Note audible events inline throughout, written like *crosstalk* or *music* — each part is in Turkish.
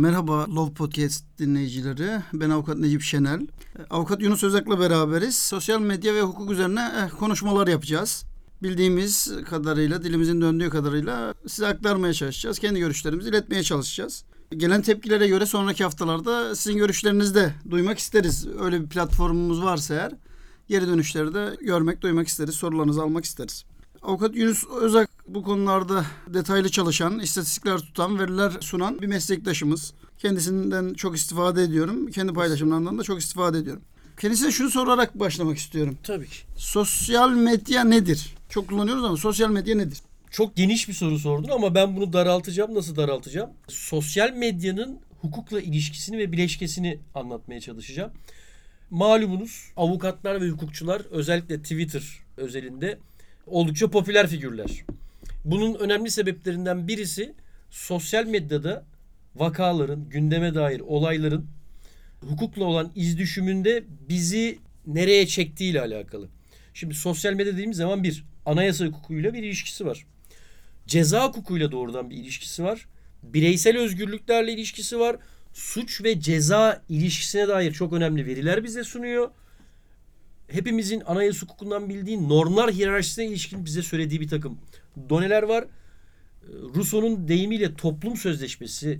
Merhaba Love Podcast dinleyicileri. Ben avukat Necip Şenel. Avukat Yunus Özak'la beraberiz. Sosyal medya ve hukuk üzerine eh, konuşmalar yapacağız. Bildiğimiz kadarıyla, dilimizin döndüğü kadarıyla size aktarmaya çalışacağız. Kendi görüşlerimizi iletmeye çalışacağız. Gelen tepkilere göre sonraki haftalarda sizin görüşlerinizi de duymak isteriz. Öyle bir platformumuz varsa eğer geri dönüşleri de görmek, duymak isteriz. Sorularınızı almak isteriz. Avukat Yunus Özak bu konularda detaylı çalışan, istatistikler tutan, veriler sunan bir meslektaşımız. Kendisinden çok istifade ediyorum. Kendi paylaşımlarından da çok istifade ediyorum. Kendisine şunu sorarak başlamak istiyorum. Tabii ki. Sosyal medya nedir? Çok kullanıyoruz ama sosyal medya nedir? Çok geniş bir soru sordun ama ben bunu daraltacağım. Nasıl daraltacağım? Sosyal medyanın hukukla ilişkisini ve bileşkesini anlatmaya çalışacağım. Malumunuz avukatlar ve hukukçular özellikle Twitter özelinde oldukça popüler figürler. Bunun önemli sebeplerinden birisi sosyal medyada vakaların, gündeme dair olayların hukukla olan iz düşümünde bizi nereye çektiğiyle alakalı. Şimdi sosyal medya dediğimiz zaman bir anayasa hukukuyla bir ilişkisi var. Ceza hukukuyla doğrudan bir ilişkisi var. Bireysel özgürlüklerle ilişkisi var. Suç ve ceza ilişkisine dair çok önemli veriler bize sunuyor. Hepimizin anayasa hukukundan bildiği normlar hiyerarşisine ilişkin bize söylediği bir takım doneler var. Rousseau'nun deyimiyle toplum sözleşmesi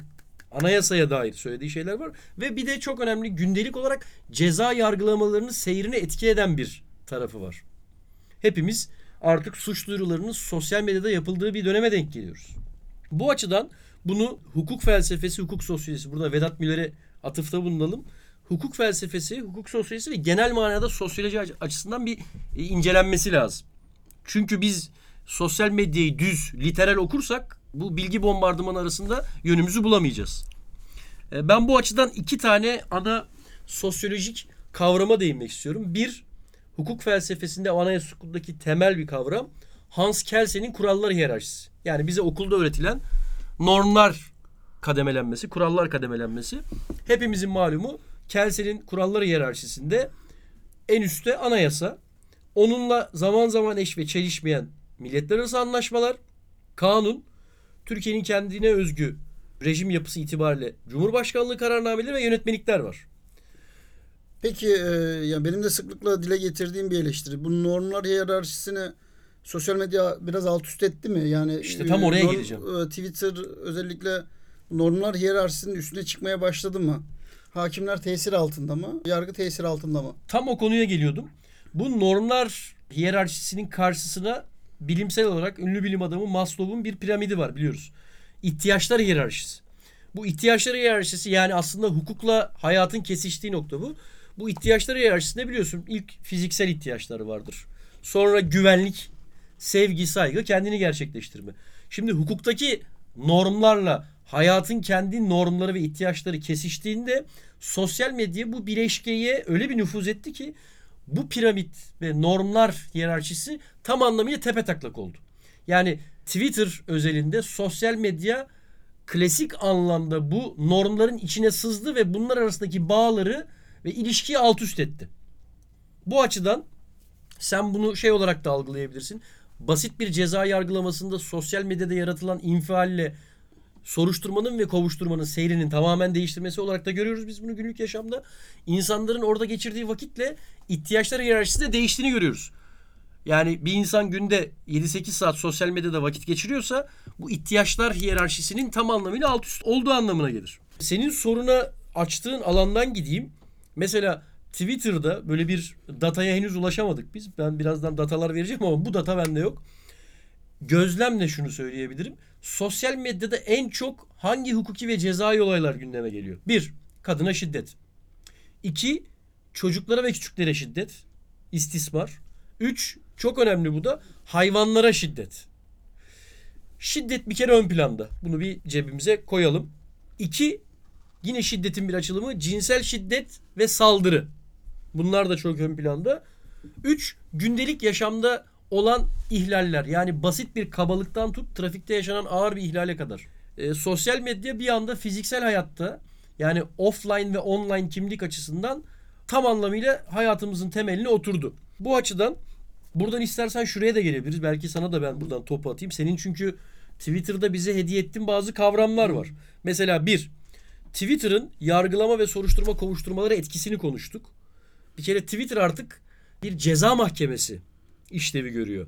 anayasaya dair söylediği şeyler var. Ve bir de çok önemli gündelik olarak ceza yargılamalarının seyrini etki eden bir tarafı var. Hepimiz artık suç duyurularının sosyal medyada yapıldığı bir döneme denk geliyoruz. Bu açıdan bunu hukuk felsefesi, hukuk sosyolojisi, burada Vedat Miller'e atıfta bulunalım. Hukuk felsefesi, hukuk sosyolojisi ve genel manada sosyoloji açısından bir e, incelenmesi lazım. Çünkü biz sosyal medyayı düz, literal okursak bu bilgi bombardımanı arasında yönümüzü bulamayacağız. E, Ben bu açıdan iki tane ana sosyolojik kavrama değinmek istiyorum. Bir, hukuk felsefesinde anayasa hukukundaki temel bir kavram Hans Kelsen'in kurallar hiyerarşisi. Yani bize okulda öğretilen normlar kademelenmesi, kurallar kademelenmesi. Hepimizin malumu Kelsen'in kurallar hiyerarşisinde en üstte anayasa. Onunla zaman zaman eş ve çelişmeyen milletler arası anlaşmalar, kanun, Türkiye'nin kendine özgü rejim yapısı itibariyle Cumhurbaşkanlığı kararnameleri ve yönetmelikler var. Peki e, ya benim de sıklıkla dile getirdiğim bir eleştiri. Bu normlar hiyerarşisini sosyal medya biraz alt üst etti mi? Yani İşte tam oraya norm- geleceğim. e, Twitter özellikle normlar hiyerarşisinin üstüne çıkmaya başladı mı? Hakimler tesir altında mı? Yargı tesir altında mı? Tam o konuya geliyordum. Bu normlar hiyerarşisinin karşısına bilimsel olarak ünlü bilim adamı Maslow'un bir piramidi var biliyoruz. İhtiyaçlar hiyerarşisi. Bu ihtiyaçlar hiyerarşisi yani aslında hukukla hayatın kesiştiği nokta bu. Bu ihtiyaçlar hiyerarşisinde biliyorsun ilk fiziksel ihtiyaçları vardır. Sonra güvenlik, sevgi, saygı, kendini gerçekleştirme. Şimdi hukuktaki normlarla hayatın kendi normları ve ihtiyaçları kesiştiğinde sosyal medya bu bileşkeye öyle bir nüfuz etti ki bu piramit ve normlar hiyerarşisi tam anlamıyla tepe taklak oldu. Yani Twitter özelinde sosyal medya klasik anlamda bu normların içine sızdı ve bunlar arasındaki bağları ve ilişkiyi alt üst etti. Bu açıdan sen bunu şey olarak da algılayabilirsin. Basit bir ceza yargılamasında sosyal medyada yaratılan infialle soruşturmanın ve kovuşturmanın seyrinin tamamen değiştirmesi olarak da görüyoruz biz bunu günlük yaşamda. İnsanların orada geçirdiği vakitle ihtiyaçları hiyerarşisinde değiştiğini görüyoruz. Yani bir insan günde 7-8 saat sosyal medyada vakit geçiriyorsa bu ihtiyaçlar hiyerarşisinin tam anlamıyla alt üst olduğu anlamına gelir. Senin soruna açtığın alandan gideyim. Mesela Twitter'da böyle bir dataya henüz ulaşamadık biz. Ben birazdan datalar vereceğim ama bu data bende yok. Gözlemle şunu söyleyebilirim. Sosyal medyada en çok hangi hukuki ve cezai olaylar gündeme geliyor? Bir, kadına şiddet. İki, çocuklara ve küçüklere şiddet. istismar. Üç, çok önemli bu da hayvanlara şiddet. Şiddet bir kere ön planda. Bunu bir cebimize koyalım. İki, yine şiddetin bir açılımı cinsel şiddet ve saldırı. Bunlar da çok ön planda. Üç, gündelik yaşamda olan ihlaller. Yani basit bir kabalıktan tut trafikte yaşanan ağır bir ihlale kadar. E, sosyal medya bir anda fiziksel hayatta yani offline ve online kimlik açısından tam anlamıyla hayatımızın temeline oturdu. Bu açıdan buradan istersen şuraya da gelebiliriz. Belki sana da ben buradan topu atayım. Senin çünkü Twitter'da bize hediye ettiğin bazı kavramlar var. Mesela bir, Twitter'ın yargılama ve soruşturma kovuşturmaları etkisini konuştuk. Bir kere Twitter artık bir ceza mahkemesi işlevi görüyor.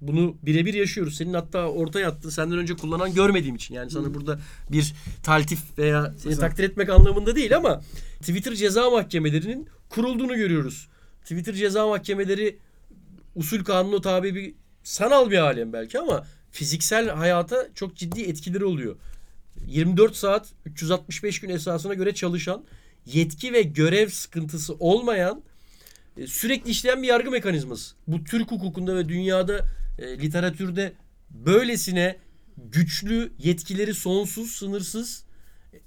Bunu birebir yaşıyoruz. Senin hatta ortaya attığın senden önce kullanan görmediğim için. Yani sana burada bir taltif veya seni Güzel. takdir etmek anlamında değil ama Twitter ceza mahkemelerinin kurulduğunu görüyoruz. Twitter ceza mahkemeleri usul kanunu tabi bir sanal bir alem belki ama fiziksel hayata çok ciddi etkileri oluyor. 24 saat 365 gün esasına göre çalışan yetki ve görev sıkıntısı olmayan sürekli işleyen bir yargı mekanizması. Bu Türk hukukunda ve dünyada e, literatürde böylesine güçlü, yetkileri sonsuz, sınırsız,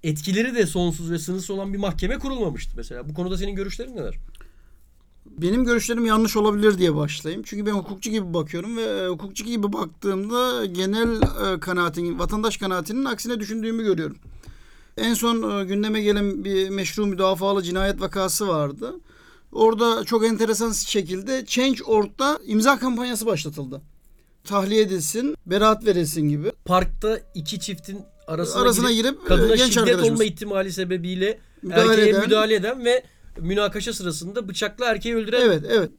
etkileri de sonsuz ve sınırsız olan bir mahkeme kurulmamıştı mesela. Bu konuda senin görüşlerin neler? Benim görüşlerim yanlış olabilir diye başlayayım. Çünkü ben hukukçu gibi bakıyorum ve e, hukukçu gibi baktığımda genel e, kanaatin, vatandaş kanaatinin aksine düşündüğümü görüyorum. En son e, gündeme gelen bir meşru müdafalı cinayet vakası vardı. Orada çok enteresan şekilde Change.org'da imza kampanyası başlatıldı. Tahliye edilsin, beraat verilsin gibi. Parkta iki çiftin arasına, Arasına girip, girip, e, kadına genç şiddet olma ihtimali sebebiyle müdahale erkeğe eden- müdahale eden ve münakaşa sırasında bıçakla erkeği öldüren Evet, evet.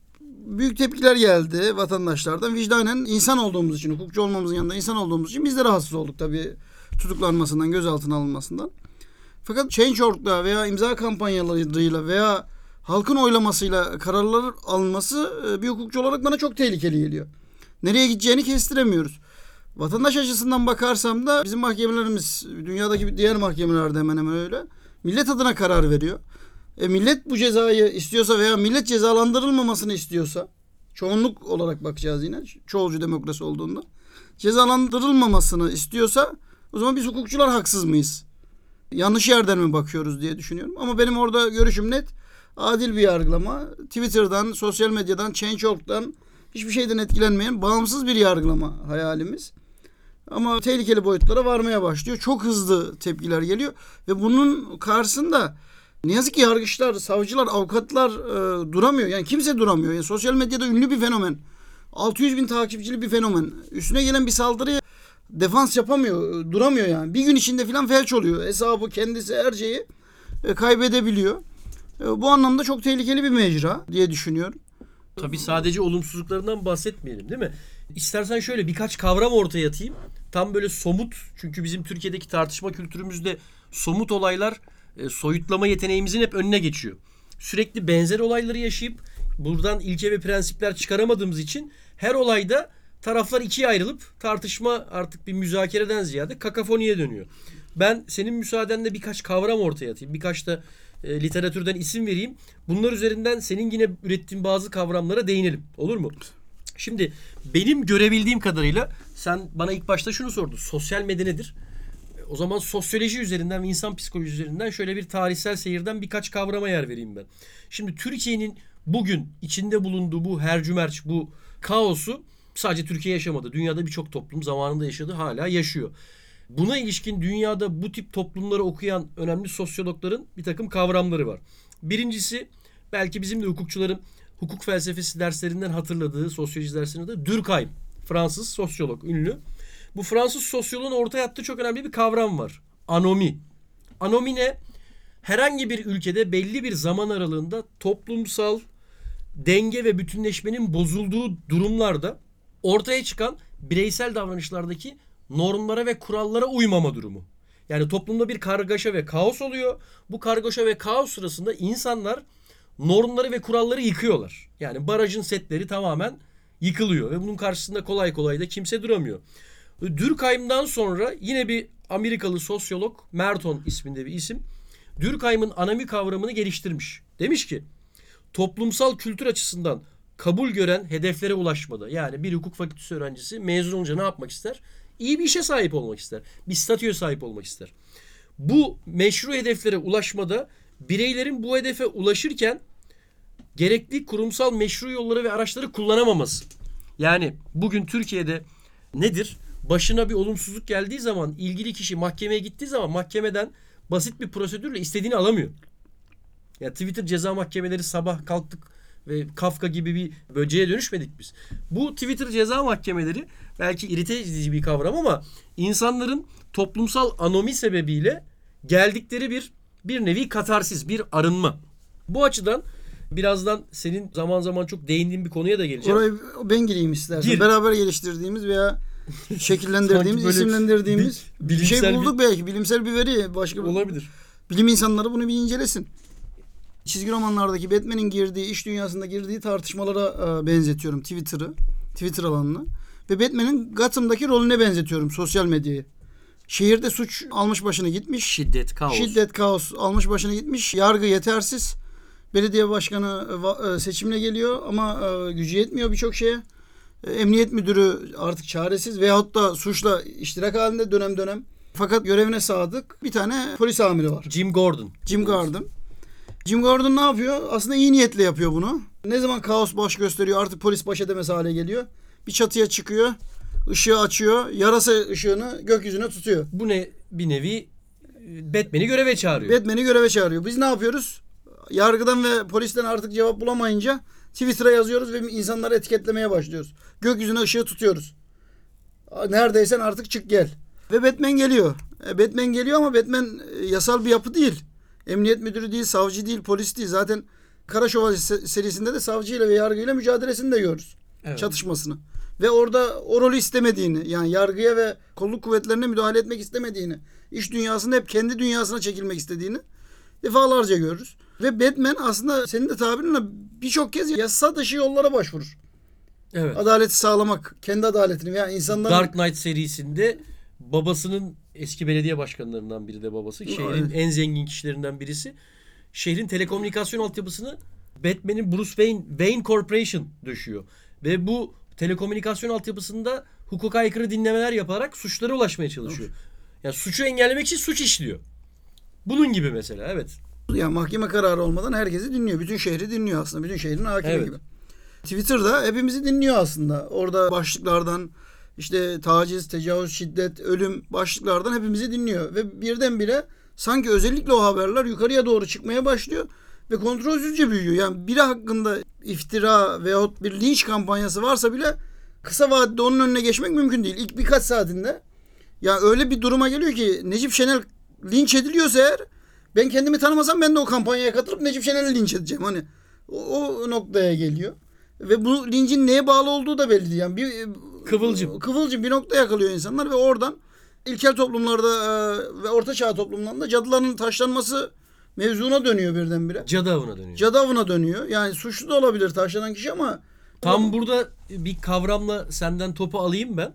Büyük tepkiler geldi vatandaşlardan. Vicdanen insan olduğumuz için, hukukçu olmamızın yanında insan olduğumuz için biz de rahatsız olduk tabii tutuklanmasından, gözaltına alınmasından. Fakat Change.org'da veya imza kampanyalarıyla veya halkın oylamasıyla kararlar alınması e, bir hukukçu olarak bana çok tehlikeli geliyor. Nereye gideceğini kestiremiyoruz. Vatandaş açısından bakarsam da bizim mahkemelerimiz dünyadaki diğer mahkemelerde hemen hemen öyle. Millet adına karar veriyor. E, millet bu cezayı istiyorsa veya millet cezalandırılmamasını istiyorsa çoğunluk olarak bakacağız yine çoğulcu demokrasi olduğunda cezalandırılmamasını istiyorsa o zaman biz hukukçular haksız mıyız? Yanlış yerden mi bakıyoruz diye düşünüyorum. Ama benim orada görüşüm net. Adil bir yargılama. Twitter'dan, sosyal medyadan, Change.org'dan hiçbir şeyden etkilenmeyen bağımsız bir yargılama hayalimiz. Ama tehlikeli boyutlara varmaya başlıyor. Çok hızlı tepkiler geliyor ve bunun karşısında ne yazık ki yargıçlar, savcılar, avukatlar e, duramıyor. Yani kimse duramıyor. Yani sosyal medyada ünlü bir fenomen. 600 bin takipçili bir fenomen. Üstüne gelen bir saldırıya defans yapamıyor. e, Duramıyor yani. Bir gün içinde falan felç oluyor. Hesabı, kendisi, her şeyi e, kaybedebiliyor. E, bu anlamda çok tehlikeli bir mecra diye düşünüyorum. Tabii sadece olumsuzluklarından bahsetmeyelim değil mi? İstersen şöyle birkaç kavram ortaya atayım. Tam böyle somut çünkü bizim Türkiye'deki tartışma kültürümüzde somut olaylar e, soyutlama yeteneğimizin hep önüne geçiyor. Sürekli benzer olayları yaşayıp buradan ilke ve prensipler çıkaramadığımız için her olayda taraflar ikiye ayrılıp tartışma artık bir müzakereden ziyade kakafoniye dönüyor. Ben senin müsaadenle birkaç kavram ortaya atayım. Birkaç da e, literatürden isim vereyim. Bunlar üzerinden senin yine ürettiğin bazı kavramlara değinelim. Olur mu? Şimdi benim görebildiğim kadarıyla sen bana ilk başta şunu sordun. Sosyal medya nedir? O zaman sosyoloji üzerinden ve insan psikolojisi üzerinden şöyle bir tarihsel seyirden birkaç kavrama yer vereyim ben. Şimdi Türkiye'nin bugün içinde bulunduğu bu hercümerç, bu kaosu sadece Türkiye yaşamadı. Dünyada birçok toplum zamanında yaşadı, hala yaşıyor. Buna ilişkin dünyada bu tip toplumları okuyan önemli sosyologların bir takım kavramları var. Birincisi belki bizim de hukukçuların hukuk felsefesi derslerinden hatırladığı sosyoloji derslerinde de Durkheim. Fransız sosyolog, ünlü. Bu Fransız sosyoloğun ortaya attığı çok önemli bir kavram var. Anomi. Anomi ne? Herhangi bir ülkede belli bir zaman aralığında toplumsal denge ve bütünleşmenin bozulduğu durumlarda ortaya çıkan bireysel davranışlardaki normlara ve kurallara uymama durumu. Yani toplumda bir kargaşa ve kaos oluyor. Bu kargaşa ve kaos sırasında insanlar normları ve kuralları yıkıyorlar. Yani barajın setleri tamamen yıkılıyor ve bunun karşısında kolay kolay da kimse duramıyor. Durkheim'dan sonra yine bir Amerikalı sosyolog Merton isminde bir isim Durkheim'in anami kavramını geliştirmiş. Demiş ki toplumsal kültür açısından kabul gören hedeflere ulaşmada yani bir hukuk fakültesi öğrencisi mezun olunca ne yapmak ister? İyi bir işe sahip olmak ister. Bir statüye sahip olmak ister. Bu meşru hedeflere ulaşmada bireylerin bu hedefe ulaşırken gerekli kurumsal meşru yolları ve araçları kullanamaması. Yani bugün Türkiye'de nedir? Başına bir olumsuzluk geldiği zaman ilgili kişi mahkemeye gittiği zaman mahkemeden basit bir prosedürle istediğini alamıyor. Ya Twitter ceza mahkemeleri sabah kalktık ve Kafka gibi bir böceğe dönüşmedik biz. Bu Twitter ceza mahkemeleri belki irite edici bir kavram ama insanların toplumsal anomi sebebiyle geldikleri bir bir nevi katarsis, bir arınma. Bu açıdan birazdan senin zaman zaman çok değindiğin bir konuya da geleceğim. Orayı ben gireyim istersen. Gir. Beraber geliştirdiğimiz veya *laughs* şekillendirdiğimiz, isimlendirdiğimiz bil- bir şey bulduk belki. Bilimsel bir veri. Başka bir Olabilir. bilim insanları bunu bir incelesin. Çizgi romanlardaki Batman'in girdiği, iş dünyasında girdiği tartışmalara e, benzetiyorum Twitter'ı, Twitter alanını. Ve Batman'in Gotham'daki rolüne benzetiyorum sosyal medyayı. Şehirde suç almış başını gitmiş. Şiddet, kaos. Şiddet, kaos almış başını gitmiş. Yargı yetersiz. Belediye başkanı e, e, seçimle geliyor ama gücü yetmiyor birçok şeye. Emniyet müdürü artık çaresiz veyahut da suçla iştirak halinde dönem dönem. Fakat görevine sadık bir tane polis amiri var. Jim Gordon. Jim Gordon. Jim Gordon ne yapıyor? Aslında iyi niyetle yapıyor bunu. Ne zaman kaos baş gösteriyor artık polis baş edemez hale geliyor. Bir çatıya çıkıyor. ışığı açıyor. Yarasa ışığını gökyüzüne tutuyor. Bu ne bir nevi e, Batman'i göreve çağırıyor. Batman'i göreve çağırıyor. Biz ne yapıyoruz? Yargıdan ve polisten artık cevap bulamayınca Twitter'a yazıyoruz ve insanları etiketlemeye başlıyoruz. Gökyüzüne ışığı tutuyoruz. Neredeysen artık çık gel. Ve Batman geliyor. E, Batman geliyor ama Batman e, yasal bir yapı değil. Emniyet müdürü değil, savcı değil, polis değil. Zaten Kara Şövalye se- serisinde de savcıyla ve yargıyla mücadelesini de görürüz. Evet. Çatışmasını. Ve orada o rolü istemediğini, yani yargıya ve kolluk kuvvetlerine müdahale etmek istemediğini, iş dünyasında hep kendi dünyasına çekilmek istediğini defalarca görürüz. Ve Batman aslında senin de tabirinle birçok kez yasa dışı yollara başvurur. Evet. Adaleti sağlamak, kendi adaletini veya insanların Dark Knight serisinde babasının eski belediye başkanlarından biri de babası. Şehrin en zengin kişilerinden birisi. Şehrin telekomünikasyon altyapısını Batman'in Bruce Wayne Wayne Corporation döşüyor. Ve bu telekomünikasyon altyapısında hukuka aykırı dinlemeler yaparak suçlara ulaşmaya çalışıyor. Yani suçu engellemek için suç işliyor. Bunun gibi mesela evet. yani mahkeme kararı olmadan herkesi dinliyor. Bütün şehri dinliyor aslında. Bütün şehrin hakimi Evet. gibi. Twitter'da hepimizi dinliyor aslında. Orada başlıklardan işte taciz, tecavüz, şiddet, ölüm başlıklardan hepimizi dinliyor. Ve birdenbire sanki özellikle o haberler yukarıya doğru çıkmaya başlıyor. Ve kontrolsüzce büyüyor. Yani biri hakkında iftira veyahut bir linç kampanyası varsa bile kısa vadede onun önüne geçmek mümkün değil. İlk birkaç saatinde ya öyle bir duruma geliyor ki Necip Şenel linç ediliyorsa eğer ben kendimi tanımasam ben de o kampanyaya katılıp Necip Şenel'i linç edeceğim. Hani o, o noktaya geliyor. Ve bu lincin neye bağlı olduğu da belli değil. Yani bir Kıvılcım. Kıvılcım bir nokta yakalıyor insanlar ve oradan ilkel toplumlarda e, ve orta çağ toplumlarında cadıların taşlanması mevzuna dönüyor birdenbire. Cadı avına dönüyor. Cadı avına dönüyor. Yani suçlu da olabilir taşlanan kişi ama Tam burada bir kavramla senden topu alayım ben.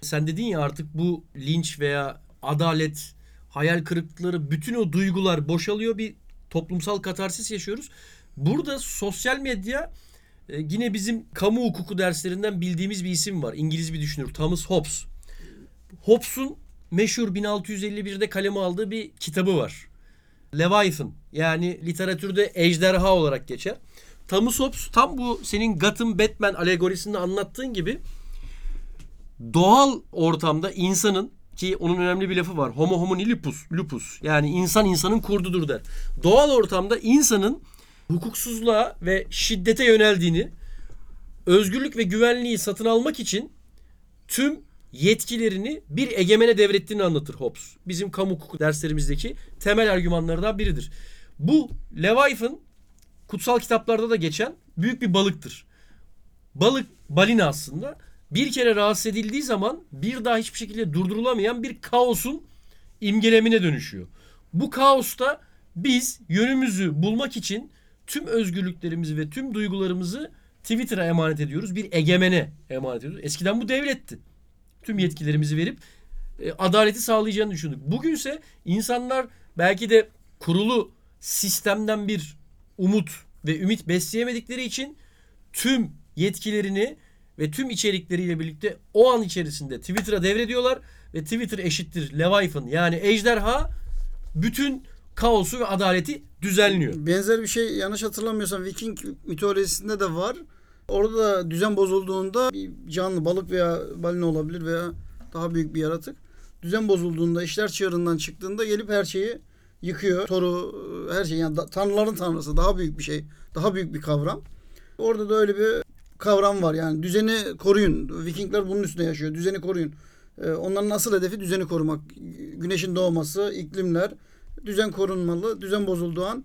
Sen dedin ya artık bu linç veya adalet, hayal kırıklıkları, bütün o duygular boşalıyor bir toplumsal katarsis yaşıyoruz. Burada sosyal medya e, yine bizim kamu hukuku derslerinden bildiğimiz bir isim var. İngiliz bir düşünür Thomas Hobbes. Hobbes'un meşhur 1651'de kaleme aldığı bir kitabı var. Leviathan yani literatürde ejderha olarak geçer. Thomas Hobbes tam bu senin Gotham Batman alegorisinde anlattığın gibi doğal ortamda insanın ki onun önemli bir lafı var. Homo homini lupus, lupus. Yani insan insanın kurdudur der. Doğal ortamda insanın hukuksuzluğa ve şiddete yöneldiğini, özgürlük ve güvenliği satın almak için tüm yetkilerini bir egemene devrettiğini anlatır Hobbes. Bizim kamu hukuku derslerimizdeki temel argümanlardan biridir. Bu Leviathan kutsal kitaplarda da geçen büyük bir balıktır. Balık balina aslında bir kere rahatsız edildiği zaman bir daha hiçbir şekilde durdurulamayan bir kaosun imgelemine dönüşüyor. Bu kaosta biz yönümüzü bulmak için tüm özgürlüklerimizi ve tüm duygularımızı Twitter'a emanet ediyoruz. Bir egemene emanet ediyoruz. Eskiden bu devletti. Tüm yetkilerimizi verip e, adaleti sağlayacağını düşündük. Bugünse insanlar belki de kurulu sistemden bir umut ve ümit besleyemedikleri için tüm yetkilerini ve tüm içerikleriyle birlikte o an içerisinde Twitter'a devrediyorlar ve Twitter eşittir Leviathan yani ejderha bütün kaosu ve adaleti düzenliyor. benzer bir şey yanlış hatırlamıyorsam Viking mitolojisinde de var. Orada da düzen bozulduğunda bir canlı balık veya balina olabilir veya daha büyük bir yaratık. Düzen bozulduğunda işler çığırından çıktığında gelip her şeyi yıkıyor. Toru her şey yani da- tanrıların tanrısı daha büyük bir şey. Daha büyük bir kavram. Orada da öyle bir kavram var. Yani düzeni koruyun. Vikingler bunun üstüne yaşıyor. Düzeni koruyun. Ee, onların asıl hedefi düzeni korumak. Güneşin doğması, iklimler, düzen korunmalı. Düzen bozulduğu an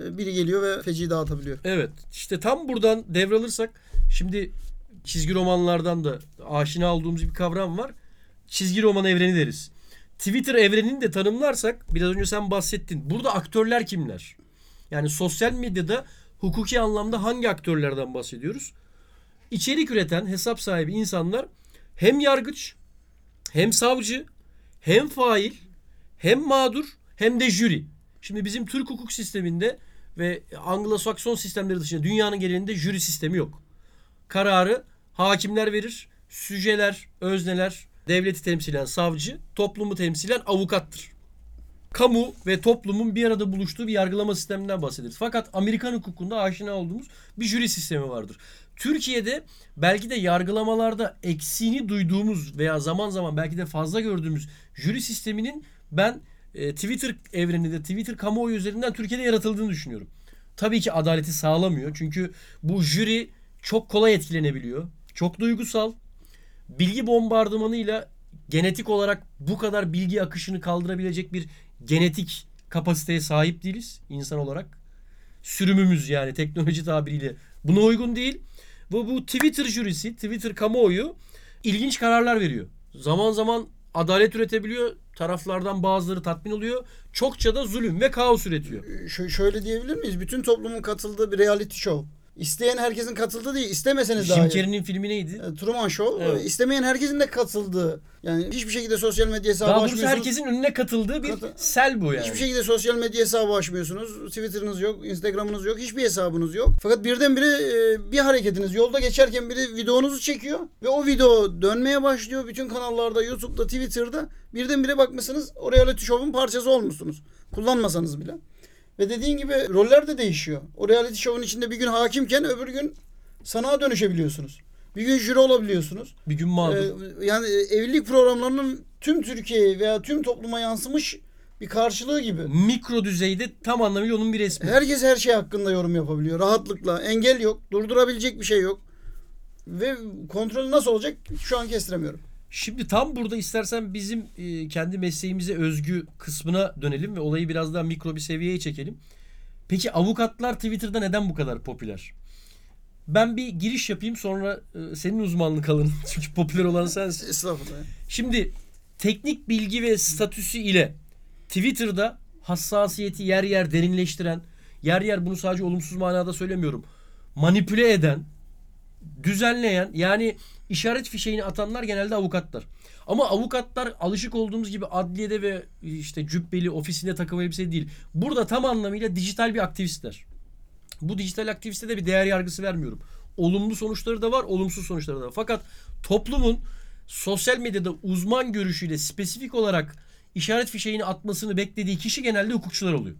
e, biri geliyor ve feci dağıtabiliyor. Evet. işte tam buradan devralırsak şimdi çizgi romanlardan da aşina olduğumuz bir kavram var. Çizgi roman evreni deriz. Twitter evrenini de tanımlarsak biraz önce sen bahsettin. Burada aktörler kimler? Yani sosyal medyada hukuki anlamda hangi aktörlerden bahsediyoruz? İçerik üreten hesap sahibi insanlar hem yargıç, hem savcı, hem fail, hem mağdur, hem de jüri. Şimdi bizim Türk hukuk sisteminde ve Anglo-Sakson sistemleri dışında dünyanın genelinde jüri sistemi yok. Kararı hakimler verir, süceler, özneler, devleti temsilen savcı, toplumu temsilen avukattır. Kamu ve toplumun bir arada buluştuğu bir yargılama sisteminden bahsederiz. Fakat Amerikan hukukunda aşina olduğumuz bir jüri sistemi vardır. Türkiye'de belki de yargılamalarda eksiğini duyduğumuz veya zaman zaman belki de fazla gördüğümüz jüri sisteminin ben e, Twitter evreninde, Twitter kamuoyu üzerinden Türkiye'de yaratıldığını düşünüyorum. Tabii ki adaleti sağlamıyor. Çünkü bu jüri çok kolay etkilenebiliyor. Çok duygusal. Bilgi bombardımanıyla genetik olarak bu kadar bilgi akışını kaldırabilecek bir genetik kapasiteye sahip değiliz insan olarak. Sürümümüz yani teknoloji tabiriyle buna uygun değil. Ve bu Twitter jürisi, Twitter kamuoyu ilginç kararlar veriyor. Zaman zaman adalet üretebiliyor. Taraflardan bazıları tatmin oluyor. Çokça da zulüm ve kaos üretiyor. Ş- şöyle diyebilir miyiz? Bütün toplumun katıldığı bir reality show. İsteyen herkesin katıldığı değil. İstemeseniz Jim dahi. Carrey'nin filmi neydi? E, Truman Show. Evet. e, istemeyen herkesin de katıldığı. Yani hiçbir şekilde sosyal medya hesabı Daha doğrusu açmıyorsunuz. herkesin önüne katıldığı bir Katı- sel bu yani. Hiçbir şekilde sosyal medya hesabı açmıyorsunuz. Twitter'ınız yok, Instagram'ınız yok, hiçbir hesabınız yok. Fakat birdenbire e, bir hareketiniz yolda geçerken biri videonuzu çekiyor ve o video dönmeye başlıyor. Bütün kanallarda, YouTube'da, Twitter'da birdenbire bakmışsınız o reality show'un parçası olmuşsunuz. Kullanmasanız bile. Ve dediğin gibi roller de değişiyor. O reality show'un içinde bir gün hakimken öbür gün sanığa dönüşebiliyorsunuz. Bir gün jüri olabiliyorsunuz. Bir gün mağdur. Ee, yani evlilik programlarının tüm Türkiye'ye veya tüm topluma yansımış bir karşılığı gibi. Mikro düzeyde tam anlamıyla onun bir resmi. Herkes her şey hakkında yorum yapabiliyor rahatlıkla. Engel yok, durdurabilecek bir şey yok. Ve kontrolü nasıl olacak şu an kestiremiyorum. Şimdi tam burada istersen bizim e, kendi mesleğimize özgü kısmına dönelim ve olayı biraz daha mikro bir seviyeye çekelim. Peki avukatlar Twitter'da neden bu kadar popüler? Ben bir giriş yapayım sonra e, senin uzmanlık alanın. *laughs* Çünkü popüler olan sensin. Estağfurullah. Şimdi teknik bilgi ve statüsü ile Twitter'da hassasiyeti yer yer derinleştiren, yer yer bunu sadece olumsuz manada söylemiyorum. Manipüle eden, düzenleyen yani işaret fişeğini atanlar genelde avukatlar. Ama avukatlar alışık olduğumuz gibi adliyede ve işte cübbeli ofisinde takım elbise değil. Burada tam anlamıyla dijital bir aktivistler. Bu dijital aktiviste de bir değer yargısı vermiyorum. Olumlu sonuçları da var, olumsuz sonuçları da var. Fakat toplumun sosyal medyada uzman görüşüyle spesifik olarak işaret fişeğini atmasını beklediği kişi genelde hukukçular oluyor.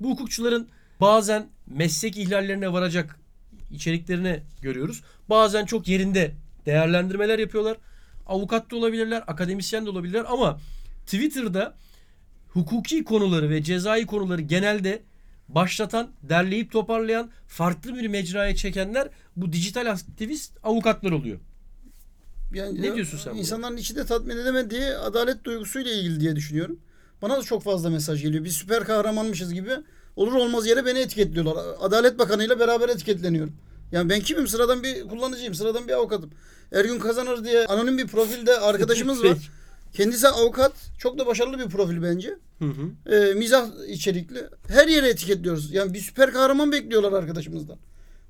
Bu hukukçuların bazen meslek ihlallerine varacak içeriklerini görüyoruz. Bazen çok yerinde değerlendirmeler yapıyorlar. Avukat da olabilirler, akademisyen de olabilirler ama Twitter'da hukuki konuları ve cezai konuları genelde başlatan, derleyip toparlayan, farklı bir mecraya çekenler bu dijital aktivist avukatlar oluyor. Yani Ne diyorsun sen? İnsanların içi de tatmin edemediği adalet duygusuyla ilgili diye düşünüyorum. Bana da çok fazla mesaj geliyor. Biz süper kahramanmışız gibi olur olmaz yere beni etiketliyorlar. Adalet Bakanı ile beraber etiketleniyorum. Yani ben kimim? Sıradan bir kullanıcıyım. Sıradan bir avukatım. Ergün Kazanır diye anonim bir profilde arkadaşımız *laughs* var. Kendisi avukat. Çok da başarılı bir profil bence. Hı hı. Ee, mizah içerikli. Her yere etiketliyoruz. Yani bir süper kahraman bekliyorlar arkadaşımızdan.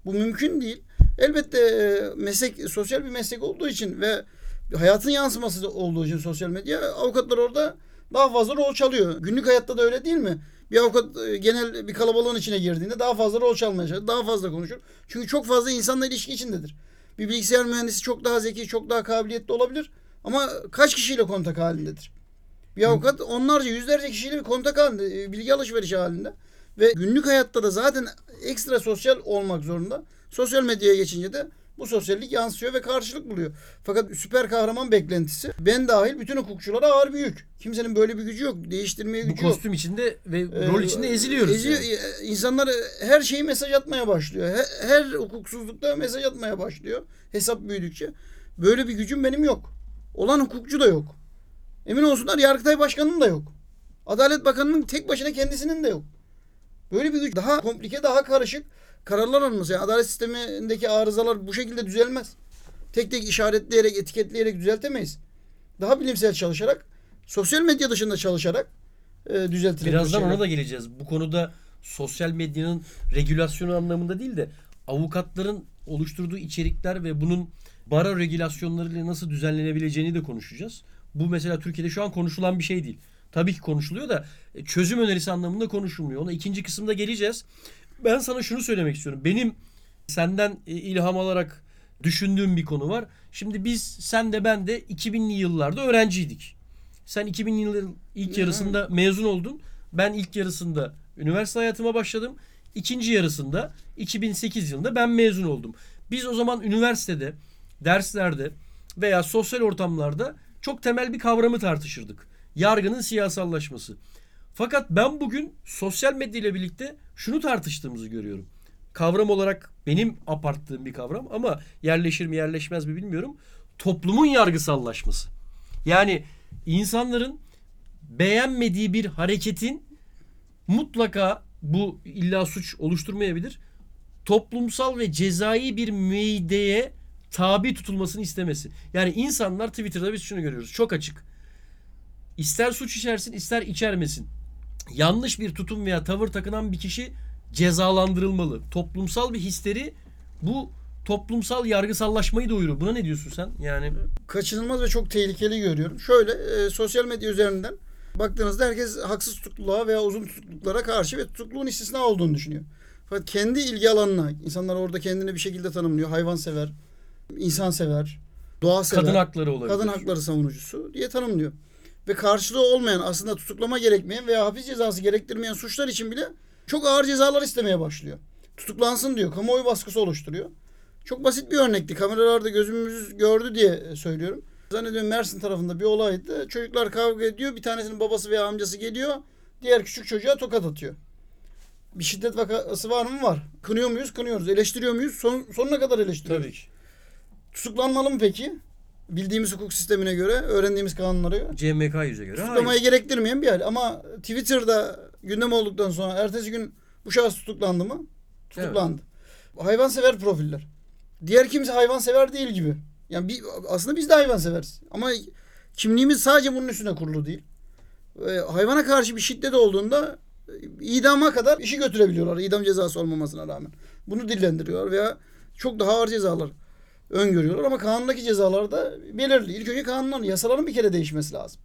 Bu mümkün değil. Elbette e, meslek sosyal bir meslek olduğu için ve hayatın yansıması olduğu için sosyal medya avukatlar orada daha fazla rol çalıyor. Günlük hayatta da öyle değil mi? Bir avukat e, genel bir kalabalığın içine girdiğinde daha fazla rol çalmaya çalışır, daha fazla konuşur. Çünkü çok fazla insanla ilişki içindedir. Bir bilgisayar mühendisi çok daha zeki, çok daha kabiliyetli olabilir ama kaç kişiyle kontak halindedir? Bir avukat onlarca, yüzlerce kişiyle bir kontak halinde, e, bilgi alışverişi halinde. Ve günlük hayatta da zaten ekstra sosyal olmak zorunda. Sosyal medyaya geçince de bu sosyallik yansıyor ve karşılık buluyor. Fakat süper kahraman beklentisi ben dahil bütün hukukçulara ağır bir yük. Kimsenin böyle bir gücü yok. Değiştirmeye Bu gücü yok. kostüm içinde ve Ee, rol içinde eziliyoruz. eziliyor- yani. e, İnsanlar her şeyi mesaj atmaya başlıyor. Her, her hukuksuzlukta mesaj atmaya başlıyor. Hesap büyüdükçe. Böyle bir gücüm benim yok. Olan hukukçu da yok. Emin olsunlar Yargıtay Başkanı'nın da yok. Adalet Bakanı'nın tek başına kendisinin de yok. Böyle bir güç daha komplike, daha karışık kararlar alınması. Yani adalet sistemindeki arızalar bu şekilde düzelmez. Tek tek işaretleyerek, etiketleyerek düzeltemeyiz. Daha bilimsel çalışarak, sosyal medya dışında çalışarak e, düzeltilebilir. Birazdan ona da geleceğiz. Bu konuda sosyal medyanın regülasyonu anlamında değil de avukatların oluşturduğu içerikler ve bunun bara regülasyonlarıyla nasıl düzenlenebileceğini de konuşacağız. Bu mesela Türkiye'de şu an konuşulan bir şey değil. Tabii ki konuşuluyor da e, çözüm önerisi anlamında konuşulmuyor. Ona ikinci kısımda geleceğiz. Ben sana şunu söylemek istiyorum. Benim senden e, ilham alarak düşündüğüm bir konu var. Şimdi biz sen de ben de 2000'li yıllarda öğrenciydik. Sen 2000'li yılların ilk yarısında mezun oldun. Ben ilk yarısında üniversite hayatıma başladım. İkinci yarısında 2008 yılında ben mezun oldum. Biz o zaman üniversitede, derslerde veya sosyal ortamlarda çok temel bir kavramı tartışırdık. Yargının siyasallaşması. Fakat ben bugün sosyal medya ile birlikte şunu tartıştığımızı görüyorum. Kavram olarak benim aparttığım bir kavram ama yerleşir mi yerleşmez mi bilmiyorum. Toplumun yargısallaşması. Yani insanların beğenmediği bir hareketin mutlaka bu illa suç oluşturmayabilir. Toplumsal ve cezai bir müeydeye tabi tutulmasını istemesi. Yani insanlar Twitter'da biz şunu görüyoruz. Çok açık. İster suç içersin ister içermesin. Yanlış bir tutum veya tavır takınan bir kişi cezalandırılmalı. Toplumsal bir histeri bu toplumsal yargısallaşmayı doğurur. Buna ne diyorsun sen? Yani kaçınılmaz ve çok tehlikeli görüyorum. Şöyle e, sosyal medya üzerinden baktığınızda herkes haksız tutukluluğa veya uzun tutukluluklara karşı ve tutukluluğun istisna olduğunu düşünüyor. Fakat kendi ilgi alanına insanlar orada kendini bir şekilde tanımlıyor. Hayvansever, insansever, doğa sever, kadın hakları olabilir. kadın hakları savunucusu diye tanımlıyor. Ve karşılığı olmayan aslında tutuklama gerekmeyen veya hapis cezası gerektirmeyen suçlar için bile çok ağır cezalar istemeye başlıyor. Tutuklansın diyor. Kamuoyu baskısı oluşturuyor. Çok basit bir örnekti. Kameralarda gözümüz gördü diye söylüyorum. Zannediyorum Mersin tarafında bir olaydı. Çocuklar kavga ediyor. Bir tanesinin babası veya amcası geliyor. Diğer küçük çocuğa tokat atıyor. Bir şiddet vakası var mı? Var. Kınıyor muyuz? Kınıyoruz. Eleştiriyor muyuz? Son, sonuna kadar eleştiriyoruz. Tabii ki. Tutuklanmalı mı peki? Bildiğimiz hukuk sistemine göre, öğrendiğimiz kanunlara göre. CMK yüze göre. Tutuklamayı hayır. gerektirmeyen bir hal. Ama Twitter'da gündem olduktan sonra ertesi gün bu şahıs tutuklandı mı? Tutuklandı. Hayvansever profiller. Diğer kimse hayvansever değil gibi. Yani bir, aslında biz de hayvanseveriz. Ama kimliğimiz sadece bunun üstüne kurulu değil. Ee, hayvana karşı bir şiddet olduğunda e, idama kadar işi götürebiliyorlar. İdam cezası olmamasına rağmen. Bunu dillendiriyorlar veya çok daha ağır cezalar öngörüyorlar ama kanundaki cezalar da belirli. İlk önce kanunların, yasaların bir kere değişmesi lazım.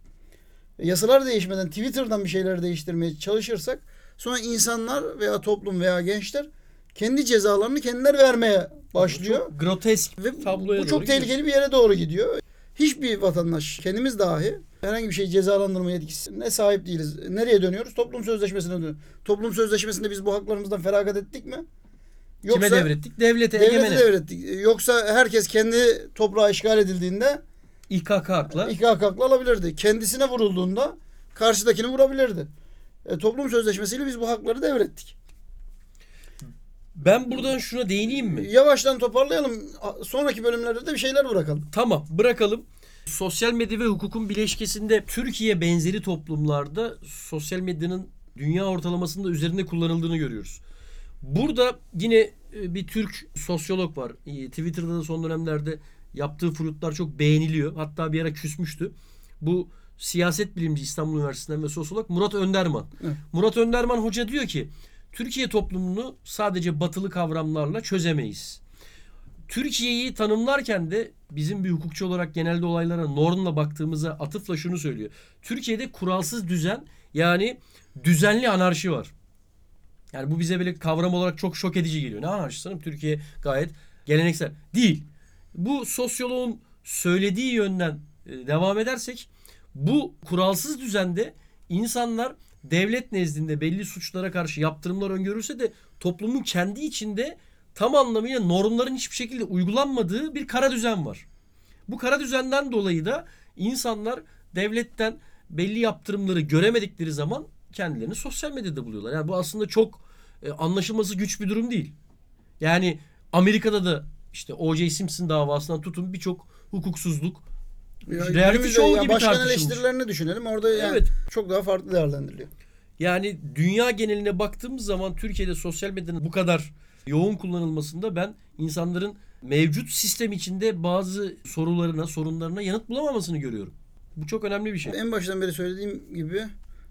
E, Yasalar değişmeden Twitter'dan bir şeyler değiştirmeye çalışırsak sonra insanlar veya toplum veya gençler kendi cezalarını kendiler vermeye başlıyor. Çok grotesk Ve tabloya bu çok tehlikeli bir yere doğru gidiyor. Hiçbir vatandaş kendimiz dahi herhangi bir şey cezalandırma yetkisine sahip değiliz. Nereye dönüyoruz? Toplum sözleşmesine dönüyoruz. Toplum sözleşmesinde biz bu haklarımızdan feragat ettik mi? Kime devrettik? Devlete, devlete egemene. devrettik. Yoksa herkes kendi toprağı işgal edildiğinde İKK hakla. İKK haklı alabilirdi. Kendisine vurulduğunda karşıdakini vurabilirdi. E, toplum sözleşmesiyle biz bu hakları devrettik. Ben buradan şuna değineyim mi? Yavaştan toparlayalım. Sonraki bölümlerde de bir şeyler bırakalım. Tamam bırakalım. Sosyal medya ve hukukun bileşkesinde Türkiye benzeri toplumlarda sosyal medyanın dünya ortalamasında üzerinde kullanıldığını görüyoruz. Burada yine e, bir Türk sosyolog var. Twitter'da da son dönemlerde yaptığı flutlar çok beğeniliyor. Hatta bir ara küsmüştü. Bu siyaset bilimci İstanbul Üniversitesi'nden ve sosyolog Murat Önderman. Evet. Murat Önderman hoca diyor ki Türkiye toplumunu sadece batılı kavramlarla çözemeyiz. Türkiye'yi tanımlarken de bizim bir hukukçu olarak genelde olaylara normla baktığımızda atıfla şunu söylüyor. Türkiye'de kuralsız düzen yani düzenli anarşi var. Yani bu bize böyle kavram olarak çok şok edici geliyor. Ne anarşisi canım? Türkiye gayet geleneksel. Değil. Bu sosyoloğun söylediği yönden e, devam edersek bu kuralsız düzende insanlar devlet nezdinde belli suçlara karşı yaptırımlar öngörürse de toplumun kendi içinde tam anlamıyla normların hiçbir şekilde uygulanmadığı bir kara düzen var. Bu kara düzenden dolayı da insanlar devletten belli yaptırımları göremedikleri zaman kendilerini sosyal medyada buluyorlar. Yani bu aslında çok e, anlaşılması güç bir durum değil. Yani Amerika'da da işte O.J. Simpson davasından tutun birçok hukuksuzluk Ya reality show ya gibi başkan tartışılmış. eleştirilerini düşünelim. Orada yani Evet. çok daha farklı değerlendiriliyor. Yani dünya geneline baktığımız zaman Türkiye'de sosyal medyanın bu kadar yoğun kullanılmasında ben insanların mevcut sistem içinde bazı sorularına, sorunlarına yanıt bulamamasını görüyorum. Bu çok önemli bir şey. En baştan beri söylediğim gibi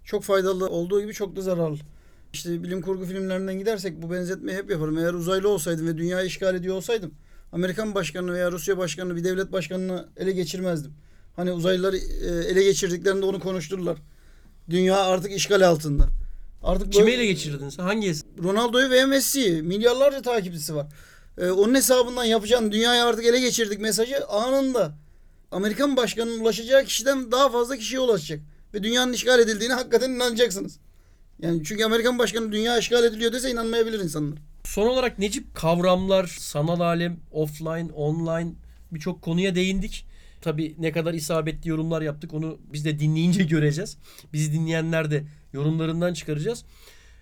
çok faydalı olduğu gibi çok da zararlı. İşte bilim kurgu filmlerinden gidersek bu benzetmeyi hep yaparım. Eğer uzaylı olsaydım ve dünyayı işgal ediyor olsaydım Amerikan başkanını veya Rusya başkanını bir devlet başkanını ele geçirmezdim. Hani uzaylılar e, ele geçirdiklerinde onu konuştururlar. Dünya artık işgal altında. Artık Kime böyle- ele geçirdin sen? Hangi? Ronaldo'yu ve Messi'yi milyarlarca takipçisi var. Ee, onun hesabından yapacağın dünyayı artık ele geçirdik mesajı anında. Amerikan başkanının ulaşacağı kişiden daha fazla kişiye ulaşacak. Ve dünyanın işgal edildiğine hakikaten inanacaksınız. Yani çünkü Amerikan başkanı dünya işgal ediliyor dese inanmayabilir insanlar. Son olarak Necip kavramlar, sanal alem, offline, online birçok konuya değindik. Tabii ne kadar isabetli yorumlar yaptık onu biz de dinleyince *laughs* göreceğiz. Bizi dinleyenler de yorumlarından çıkaracağız.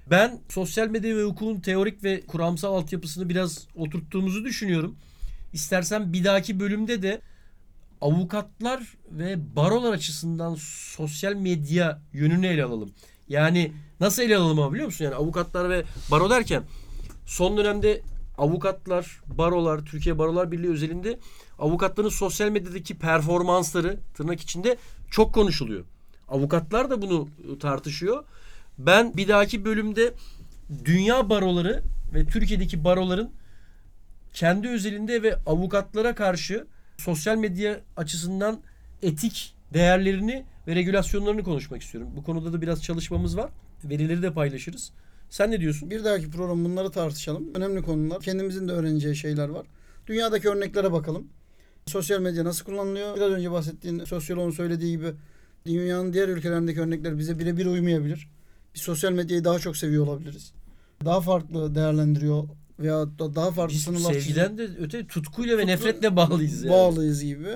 Ben sosyal medya ve hukukun teorik ve kuramsal altyapısını biraz oturttuğumuzu düşünüyorum. İstersen bir dahaki bölümde de avukatlar ve barolar açısından sosyal medya yönünü ele alalım. Yani nasıl ele alalım ama biliyor musun? Yani avukatlar ve baro derken son dönemde avukatlar, barolar, Türkiye Barolar Birliği özelinde avukatların sosyal medyadaki performansları tırnak içinde çok konuşuluyor. Avukatlar da bunu e, tartışıyor. Ben bir dahaki bölümde dünya baroları ve Türkiye'deki baroların kendi özelinde ve avukatlara karşı sosyal medya açısından etik değerlerini ve regülasyonlarını konuşmak istiyorum. Bu konuda da biraz çalışmamız var. Verileri de paylaşırız. Sen ne diyorsun? Bir dahaki program bunları tartışalım. Önemli konular. Kendimizin de öğreneceği şeyler var. Dünyadaki örneklere bakalım. Sosyal medya nasıl kullanılıyor? Biraz önce bahsettiğin sosyoloğun söylediği gibi dünyanın diğer ülkelerindeki örnekler bize birebir uymayabilir. Biz sosyal medyayı daha çok seviyor olabiliriz. Daha farklı değerlendiriyor veya da daha farklı Biz sınırlar sevgiden de öte tutkuyla ve Tutku- nefretle bağlıyız. Yani. bağlıyız gibi.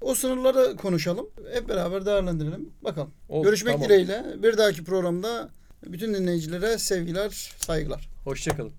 O sınırları konuşalım. Hep beraber değerlendirelim. Bakalım. Oldu, Görüşmek tamam. dileğiyle. Bir dahaki programda bütün dinleyicilere sevgiler, saygılar. Hoşçakalın.